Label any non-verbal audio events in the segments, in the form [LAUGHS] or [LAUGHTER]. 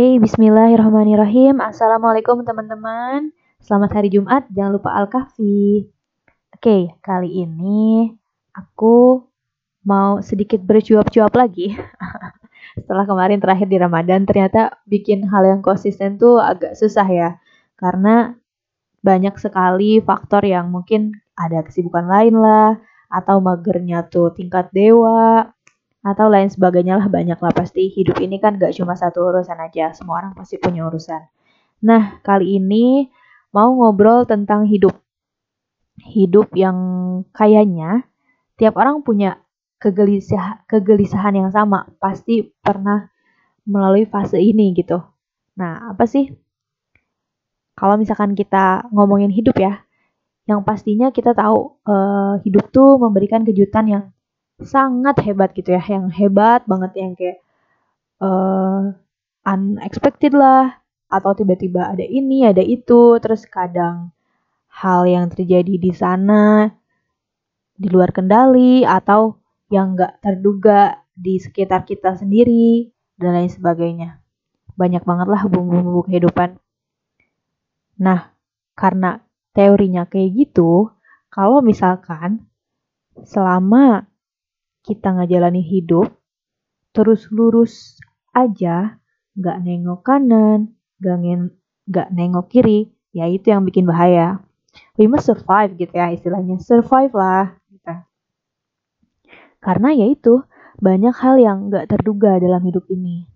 Oke, bismillahirrahmanirrahim. Assalamualaikum teman-teman. Selamat hari Jumat, jangan lupa Al-Kahfi. Oke, kali ini aku mau sedikit bercuap-cuap lagi. [LAUGHS] Setelah kemarin terakhir di Ramadan, ternyata bikin hal yang konsisten tuh agak susah ya. Karena banyak sekali faktor yang mungkin ada kesibukan lain lah, atau magernya tuh tingkat dewa, atau lain sebagainya lah banyak lah pasti hidup ini kan gak cuma satu urusan aja. Semua orang pasti punya urusan. Nah kali ini mau ngobrol tentang hidup. Hidup yang kayaknya tiap orang punya kegelisah kegelisahan yang sama. Pasti pernah melalui fase ini gitu. Nah apa sih? Kalau misalkan kita ngomongin hidup ya yang pastinya kita tahu uh, hidup tuh memberikan kejutan yang sangat hebat gitu ya. Yang hebat banget yang kayak uh, unexpected lah atau tiba-tiba ada ini ada itu terus kadang hal yang terjadi di sana di luar kendali atau yang nggak terduga di sekitar kita sendiri dan lain sebagainya. Banyak banget lah bumbu-bumbu kehidupan. Nah karena teorinya kayak gitu kalau misalkan selama kita ngejalani hidup terus lurus aja, nggak nengok kanan, nggak nggak nengok kiri, ya itu yang bikin bahaya. We must survive gitu ya istilahnya, survive lah. Gitu. Karena ya itu banyak hal yang nggak terduga dalam hidup ini.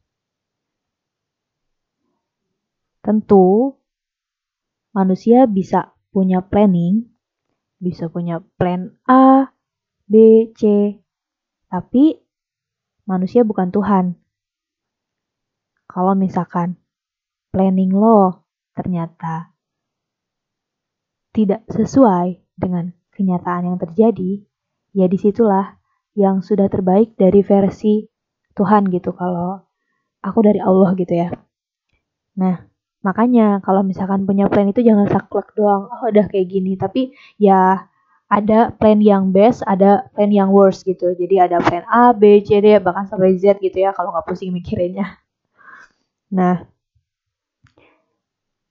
Tentu manusia bisa punya planning, bisa punya plan A, B, C, tapi manusia bukan Tuhan. Kalau misalkan planning lo ternyata tidak sesuai dengan kenyataan yang terjadi, ya di situlah yang sudah terbaik dari versi Tuhan gitu kalau aku dari Allah gitu ya. Nah, makanya kalau misalkan punya plan itu jangan saklek doang, oh udah kayak gini, tapi ya ada plan yang best, ada plan yang worst gitu. Jadi ada plan A, B, C, D, bahkan sampai Z gitu ya kalau nggak pusing mikirinnya. Nah,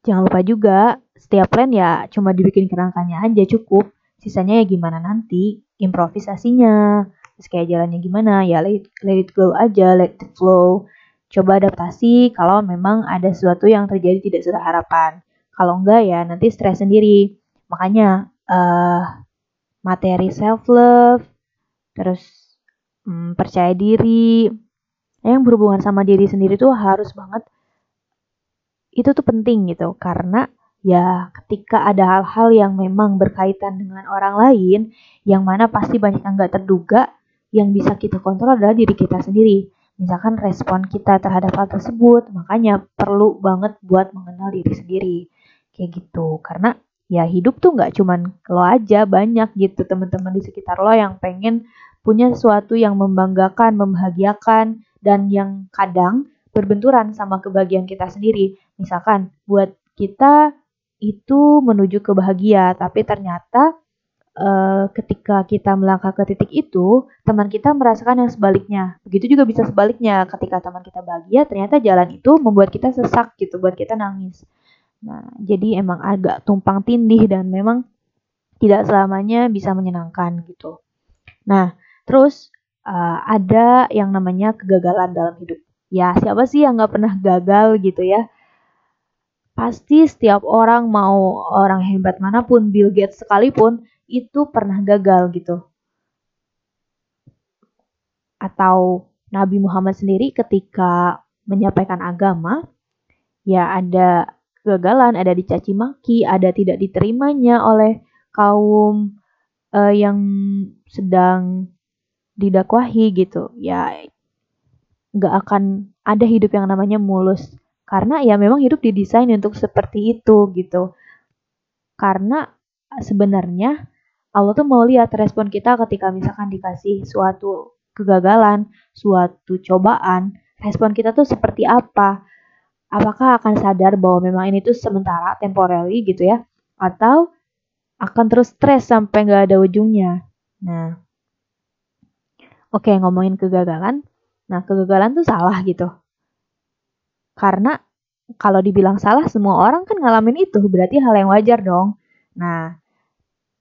jangan lupa juga setiap plan ya cuma dibikin kerangkanya aja cukup. Sisanya ya gimana nanti, improvisasinya, terus kayak jalannya gimana, ya let, let it flow aja, let it flow. Coba adaptasi kalau memang ada sesuatu yang terjadi tidak sesuai harapan. Kalau enggak ya nanti stres sendiri. Makanya uh, materi self love, terus hmm, percaya diri, yang berhubungan sama diri sendiri tuh harus banget itu tuh penting gitu. Karena ya ketika ada hal-hal yang memang berkaitan dengan orang lain yang mana pasti banyak yang nggak terduga yang bisa kita kontrol adalah diri kita sendiri. Misalkan respon kita terhadap hal tersebut makanya perlu banget buat mengenal diri sendiri. Kayak gitu. Karena ya hidup tuh nggak cuman lo aja banyak gitu teman-teman di sekitar lo yang pengen punya sesuatu yang membanggakan, membahagiakan dan yang kadang berbenturan sama kebahagiaan kita sendiri. Misalkan buat kita itu menuju ke bahagia, tapi ternyata uh, ketika kita melangkah ke titik itu, teman kita merasakan yang sebaliknya. Begitu juga bisa sebaliknya, ketika teman kita bahagia, ternyata jalan itu membuat kita sesak gitu, buat kita nangis. Nah, jadi emang agak tumpang tindih dan memang tidak selamanya bisa menyenangkan gitu. Nah, terus uh, ada yang namanya kegagalan dalam hidup. Ya, siapa sih yang nggak pernah gagal gitu ya? Pasti setiap orang mau orang hebat mana pun, Bill Gates sekalipun, itu pernah gagal gitu. Atau Nabi Muhammad sendiri ketika menyampaikan agama, ya ada kegagalan, ada dicaci maki, ada tidak diterimanya oleh kaum uh, yang sedang didakwahi gitu. Ya nggak akan ada hidup yang namanya mulus karena ya memang hidup didesain untuk seperti itu gitu. Karena sebenarnya Allah tuh mau lihat respon kita ketika misalkan dikasih suatu kegagalan, suatu cobaan, respon kita tuh seperti apa apakah akan sadar bahwa memang ini tuh sementara, temporary gitu ya, atau akan terus stres sampai nggak ada ujungnya. Nah, oke okay, ngomongin kegagalan, nah kegagalan tuh salah gitu. Karena kalau dibilang salah semua orang kan ngalamin itu, berarti hal yang wajar dong. Nah,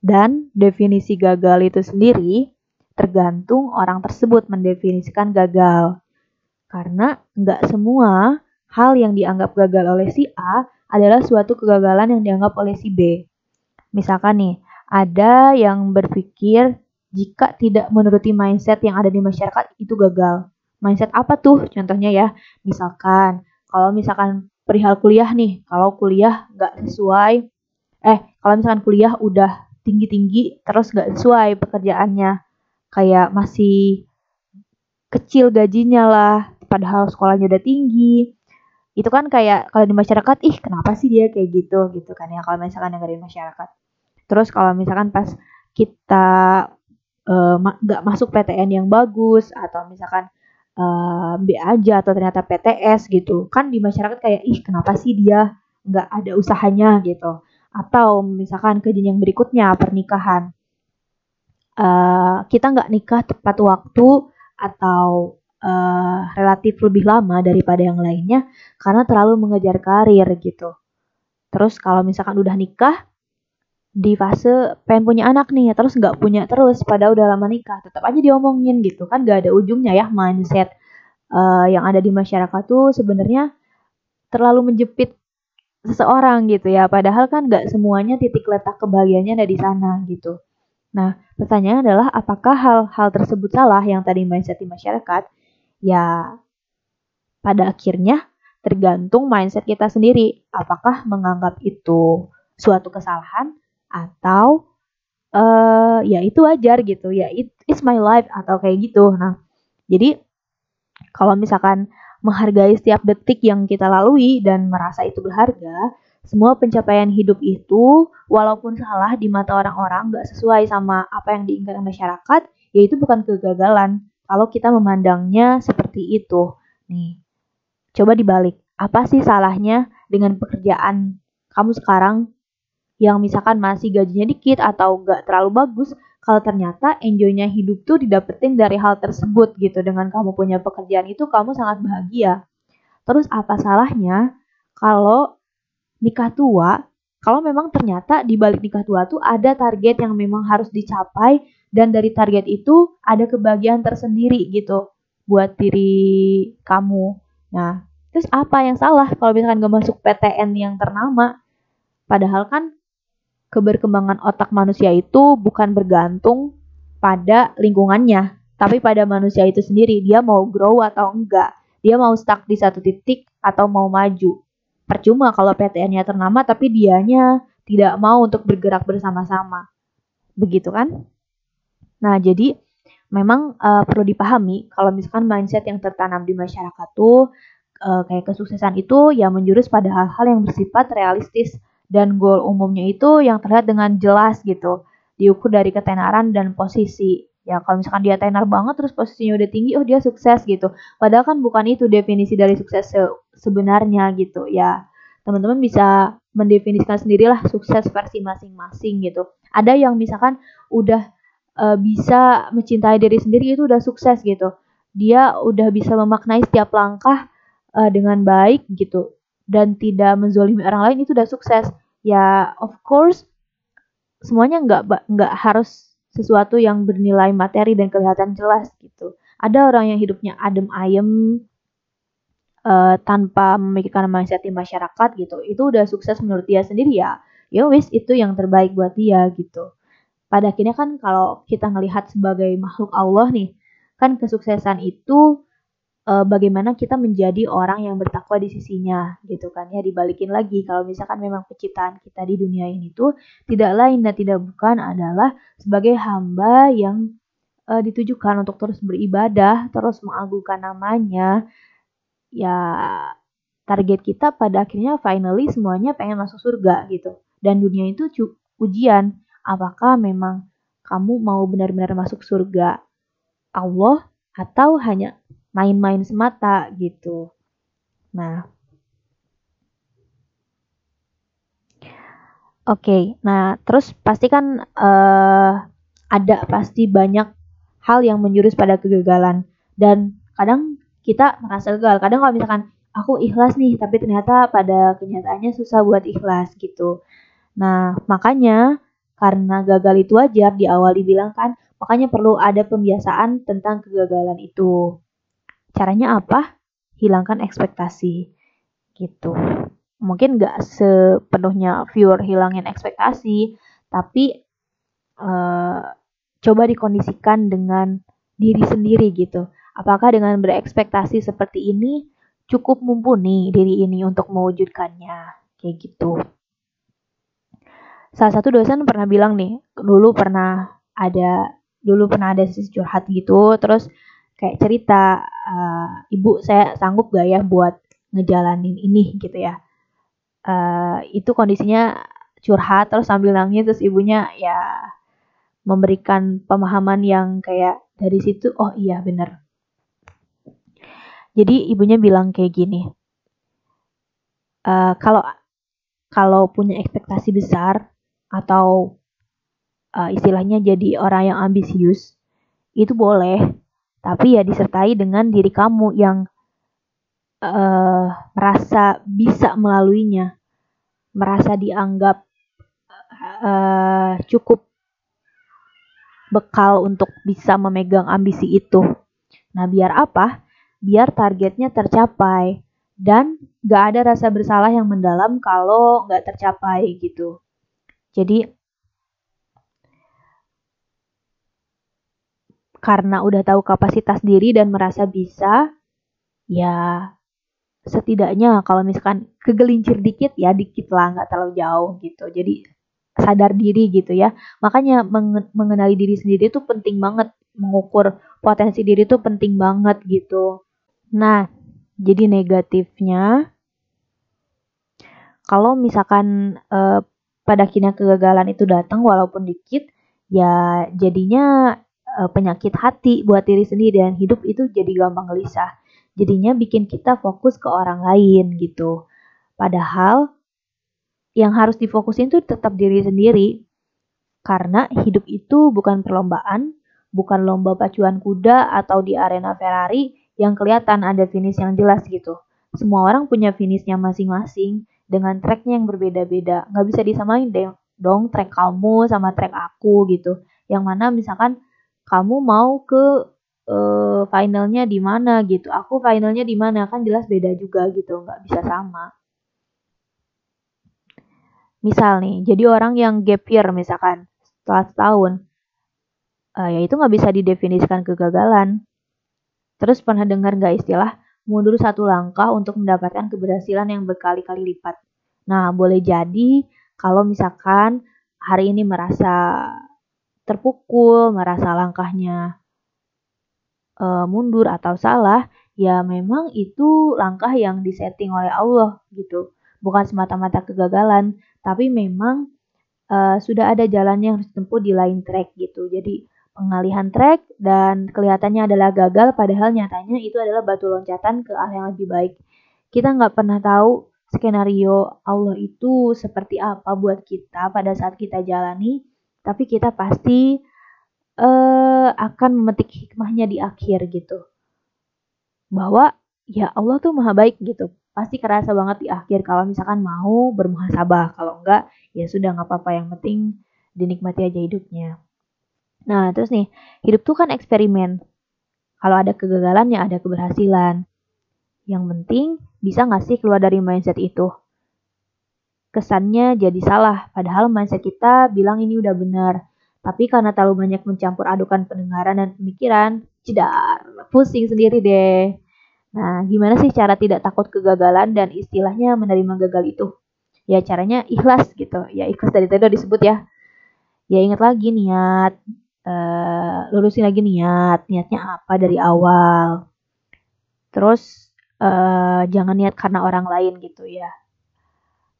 dan definisi gagal itu sendiri tergantung orang tersebut mendefinisikan gagal. Karena nggak semua hal yang dianggap gagal oleh si A adalah suatu kegagalan yang dianggap oleh si B. Misalkan nih, ada yang berpikir jika tidak menuruti mindset yang ada di masyarakat itu gagal. Mindset apa tuh? Contohnya ya, misalkan kalau misalkan perihal kuliah nih, kalau kuliah nggak sesuai, eh kalau misalkan kuliah udah tinggi-tinggi terus gak sesuai pekerjaannya kayak masih kecil gajinya lah padahal sekolahnya udah tinggi itu kan kayak kalau di masyarakat ih kenapa sih dia kayak gitu? Gitu kan ya kalau misalkan dari masyarakat. Terus kalau misalkan pas kita nggak uh, masuk PTN yang bagus atau misalkan uh, B aja atau ternyata PTS gitu kan di masyarakat kayak ih kenapa sih dia nggak ada usahanya? Gitu. Atau misalkan ke jenjang berikutnya pernikahan. Uh, kita nggak nikah tepat waktu atau uh, relatif lebih lama daripada yang lainnya karena terlalu mengejar karir gitu terus kalau misalkan udah nikah di fase pengen punya anak nih terus nggak punya terus pada udah lama nikah tetap aja diomongin gitu kan nggak ada ujungnya ya mindset uh, yang ada di masyarakat tuh sebenarnya terlalu menjepit seseorang gitu ya. Padahal kan nggak semuanya titik letak kebahagiaannya ada di sana gitu. Nah, pertanyaannya adalah apakah hal-hal tersebut salah yang tadi mindset di masyarakat? Ya, pada akhirnya tergantung mindset kita sendiri. Apakah menganggap itu suatu kesalahan atau uh, ya itu wajar gitu ya it, it's my life atau kayak gitu. Nah, jadi kalau misalkan menghargai setiap detik yang kita lalui dan merasa itu berharga, semua pencapaian hidup itu, walaupun salah di mata orang-orang, gak sesuai sama apa yang diinginkan masyarakat, yaitu bukan kegagalan. Kalau kita memandangnya seperti itu. Nih, coba dibalik. Apa sih salahnya dengan pekerjaan kamu sekarang yang misalkan masih gajinya dikit atau gak terlalu bagus, kalau ternyata enjoynya hidup tuh didapetin dari hal tersebut gitu dengan kamu punya pekerjaan itu kamu sangat bahagia terus apa salahnya kalau nikah tua kalau memang ternyata di balik nikah tua tuh ada target yang memang harus dicapai dan dari target itu ada kebahagiaan tersendiri gitu buat diri kamu nah terus apa yang salah kalau misalkan gak masuk PTN yang ternama padahal kan keberkembangan otak manusia itu bukan bergantung pada lingkungannya, tapi pada manusia itu sendiri. Dia mau grow atau enggak. Dia mau stuck di satu titik atau mau maju. Percuma kalau PTN-nya ternama tapi dianya tidak mau untuk bergerak bersama-sama. Begitu kan? Nah, jadi memang uh, perlu dipahami kalau misalkan mindset yang tertanam di masyarakat tuh uh, kayak kesuksesan itu ya menjurus pada hal-hal yang bersifat realistis dan goal umumnya itu yang terlihat dengan jelas gitu diukur dari ketenaran dan posisi ya kalau misalkan dia tenar banget terus posisinya udah tinggi oh dia sukses gitu padahal kan bukan itu definisi dari sukses se sebenarnya gitu. Ya teman-teman bisa mendefinisikan sendirilah sukses versi masing-masing gitu. Ada yang misalkan udah uh, bisa mencintai diri sendiri itu udah sukses gitu. Dia udah bisa memaknai setiap langkah uh, dengan baik gitu. Dan tidak menzolimi orang lain itu udah sukses. Ya of course semuanya nggak nggak harus sesuatu yang bernilai materi dan kelihatan jelas gitu. Ada orang yang hidupnya adem ayem uh, tanpa memikirkan mindset di masyarakat gitu. Itu udah sukses menurut dia sendiri ya. Ya wis itu yang terbaik buat dia gitu. Pada akhirnya kan kalau kita ngelihat sebagai makhluk Allah nih, kan kesuksesan itu uh, bagaimana kita menjadi orang yang bertakwa di sisinya gitu kan ya dibalikin lagi kalau misalkan memang penciptaan kita di dunia ini tuh tidak lain dan tidak bukan adalah sebagai hamba yang uh, ditujukan untuk terus beribadah terus mengagungkan namanya ya target kita pada akhirnya finally semuanya pengen masuk surga gitu dan dunia itu ujian apakah memang kamu mau benar-benar masuk surga Allah atau hanya main-main semata gitu. Nah, oke. Okay, nah terus pasti kan uh, ada pasti banyak hal yang menjurus pada kegagalan dan kadang kita merasa gagal. Kadang kalau misalkan aku ikhlas nih tapi ternyata pada kenyataannya susah buat ikhlas gitu nah makanya karena gagal itu wajar di awal dibilang kan makanya perlu ada pembiasaan tentang kegagalan itu caranya apa hilangkan ekspektasi gitu mungkin gak sepenuhnya viewer hilangin ekspektasi tapi uh, coba dikondisikan dengan diri sendiri gitu. Apakah dengan berekspektasi seperti ini cukup mumpuni diri ini untuk mewujudkannya? Kayak gitu. Salah satu dosen pernah bilang nih, dulu pernah ada dulu pernah ada sisi curhat gitu, terus kayak cerita uh, ibu saya sanggup gak ya buat ngejalanin ini gitu ya. Uh, itu kondisinya curhat terus sambil nangis terus ibunya ya memberikan pemahaman yang kayak dari situ oh iya bener jadi ibunya bilang kayak gini uh, kalau kalau punya ekspektasi besar atau uh, istilahnya jadi orang yang ambisius itu boleh tapi ya disertai dengan diri kamu yang uh, merasa bisa melaluinya merasa dianggap uh, cukup bekal untuk bisa memegang ambisi itu. Nah, biar apa? Biar targetnya tercapai dan gak ada rasa bersalah yang mendalam kalau gak tercapai gitu. Jadi, karena udah tahu kapasitas diri dan merasa bisa, ya setidaknya kalau misalkan kegelincir dikit ya dikit lah nggak terlalu jauh gitu jadi sadar diri gitu ya. Makanya mengenali diri sendiri itu penting banget. Mengukur potensi diri itu penting banget gitu. Nah, jadi negatifnya kalau misalkan eh, pada akhirnya kegagalan itu datang walaupun dikit, ya jadinya eh, penyakit hati buat diri sendiri dan hidup itu jadi gampang gelisah. Jadinya bikin kita fokus ke orang lain gitu. Padahal yang harus difokusin tuh tetap diri sendiri. Karena hidup itu bukan perlombaan, bukan lomba pacuan kuda atau di arena Ferrari yang kelihatan ada finish yang jelas gitu. Semua orang punya finishnya masing-masing dengan tracknya yang berbeda-beda. Nggak bisa disamain deh dong track kamu sama track aku gitu. Yang mana misalkan kamu mau ke uh, finalnya di mana gitu. Aku finalnya di mana kan jelas beda juga gitu, nggak bisa sama. Misal nih, jadi orang yang gap year misalkan setelah setahun, uh, ya itu nggak bisa didefinisikan kegagalan. Terus pernah dengar nggak istilah mundur satu langkah untuk mendapatkan keberhasilan yang berkali-kali lipat. Nah, boleh jadi kalau misalkan hari ini merasa terpukul, merasa langkahnya uh, mundur atau salah, ya memang itu langkah yang disetting oleh Allah gitu. Bukan semata-mata kegagalan, tapi memang uh, sudah ada jalan yang harus ditempuh di lain track gitu. Jadi pengalihan track dan kelihatannya adalah gagal padahal nyatanya itu adalah batu loncatan ke arah yang lebih baik. Kita nggak pernah tahu skenario Allah itu seperti apa buat kita pada saat kita jalani, tapi kita pasti uh, akan memetik hikmahnya di akhir gitu. Bahwa ya Allah tuh maha baik gitu pasti kerasa banget di akhir kalau misalkan mau bermuhasabah kalau enggak ya sudah nggak apa-apa yang penting dinikmati aja hidupnya nah terus nih hidup tuh kan eksperimen kalau ada kegagalan ya ada keberhasilan yang penting bisa nggak sih keluar dari mindset itu kesannya jadi salah padahal mindset kita bilang ini udah benar tapi karena terlalu banyak mencampur adukan pendengaran dan pemikiran jedar pusing sendiri deh Nah, gimana sih cara tidak takut kegagalan dan istilahnya menerima gagal itu? Ya caranya ikhlas gitu. Ya ikhlas dari tadi udah disebut ya. Ya ingat lagi niat. Uh, lurusin lagi niat. Niatnya apa dari awal. Terus uh, jangan niat karena orang lain gitu ya.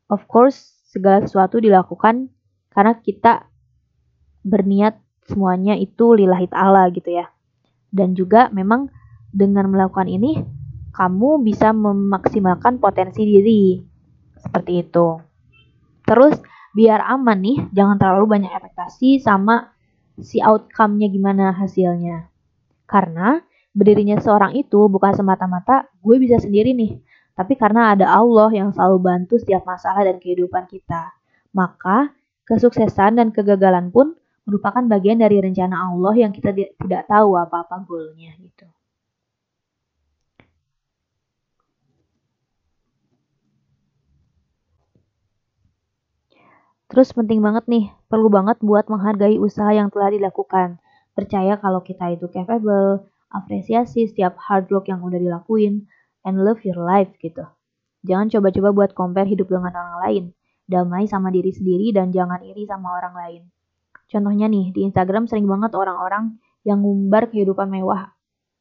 Of course, segala sesuatu dilakukan karena kita berniat semuanya itu lillahi ta'ala gitu ya. Dan juga memang dengan melakukan ini kamu bisa memaksimalkan potensi diri. Seperti itu. Terus biar aman nih, jangan terlalu banyak ekspektasi sama si outcome-nya gimana hasilnya. Karena berdirinya seorang itu bukan semata-mata gue bisa sendiri nih. tapi karena ada Allah yang selalu bantu setiap masalah dan kehidupan kita. Maka, kesuksesan dan kegagalan pun merupakan bagian dari rencana Allah yang kita tidak tahu apa-apa goalnya gitu. Terus penting banget nih, perlu banget buat menghargai usaha yang telah dilakukan. Percaya kalau kita itu capable, apresiasi setiap hard work yang udah dilakuin, and love your life gitu. Jangan coba-coba buat compare hidup dengan orang lain. Damai sama diri sendiri dan jangan iri sama orang lain. Contohnya nih, di Instagram sering banget orang-orang yang ngumbar kehidupan mewah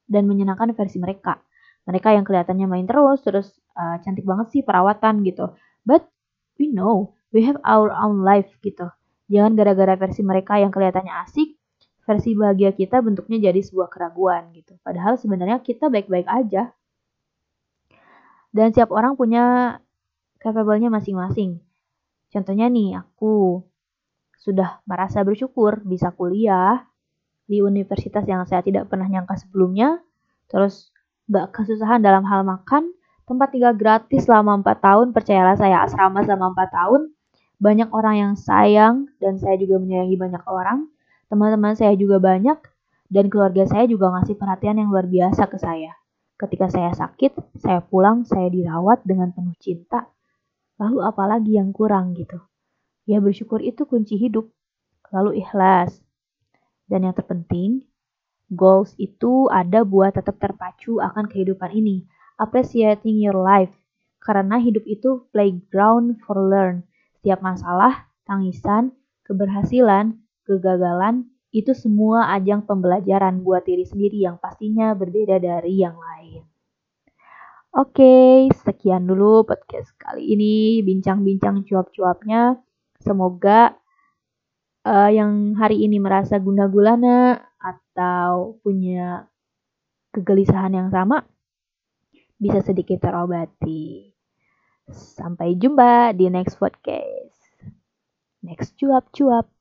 dan menyenangkan versi mereka. Mereka yang kelihatannya main terus, terus uh, cantik banget sih perawatan gitu. But we know we have our own life gitu. Jangan gara-gara versi mereka yang kelihatannya asik, versi bahagia kita bentuknya jadi sebuah keraguan gitu. Padahal sebenarnya kita baik-baik aja. Dan setiap orang punya capable-nya masing-masing. Contohnya nih, aku sudah merasa bersyukur bisa kuliah di universitas yang saya tidak pernah nyangka sebelumnya. Terus gak kesusahan dalam hal makan, tempat tinggal gratis selama 4 tahun, percayalah saya asrama selama 4 tahun, banyak orang yang sayang dan saya juga menyayangi banyak orang. Teman-teman saya juga banyak dan keluarga saya juga ngasih perhatian yang luar biasa ke saya. Ketika saya sakit, saya pulang, saya dirawat dengan penuh cinta. Lalu apalagi yang kurang gitu. Ya bersyukur itu kunci hidup. Lalu ikhlas. Dan yang terpenting, goals itu ada buat tetap terpacu akan kehidupan ini. Appreciating your life. Karena hidup itu playground for learn setiap masalah, tangisan, keberhasilan, kegagalan, itu semua ajang pembelajaran buat diri sendiri yang pastinya berbeda dari yang lain. Oke, sekian dulu podcast kali ini, bincang-bincang cuap-cuapnya. Semoga uh, yang hari ini merasa guna gulana atau punya kegelisahan yang sama bisa sedikit terobati. Sampai jumpa di next podcast. Next cuap-cuap.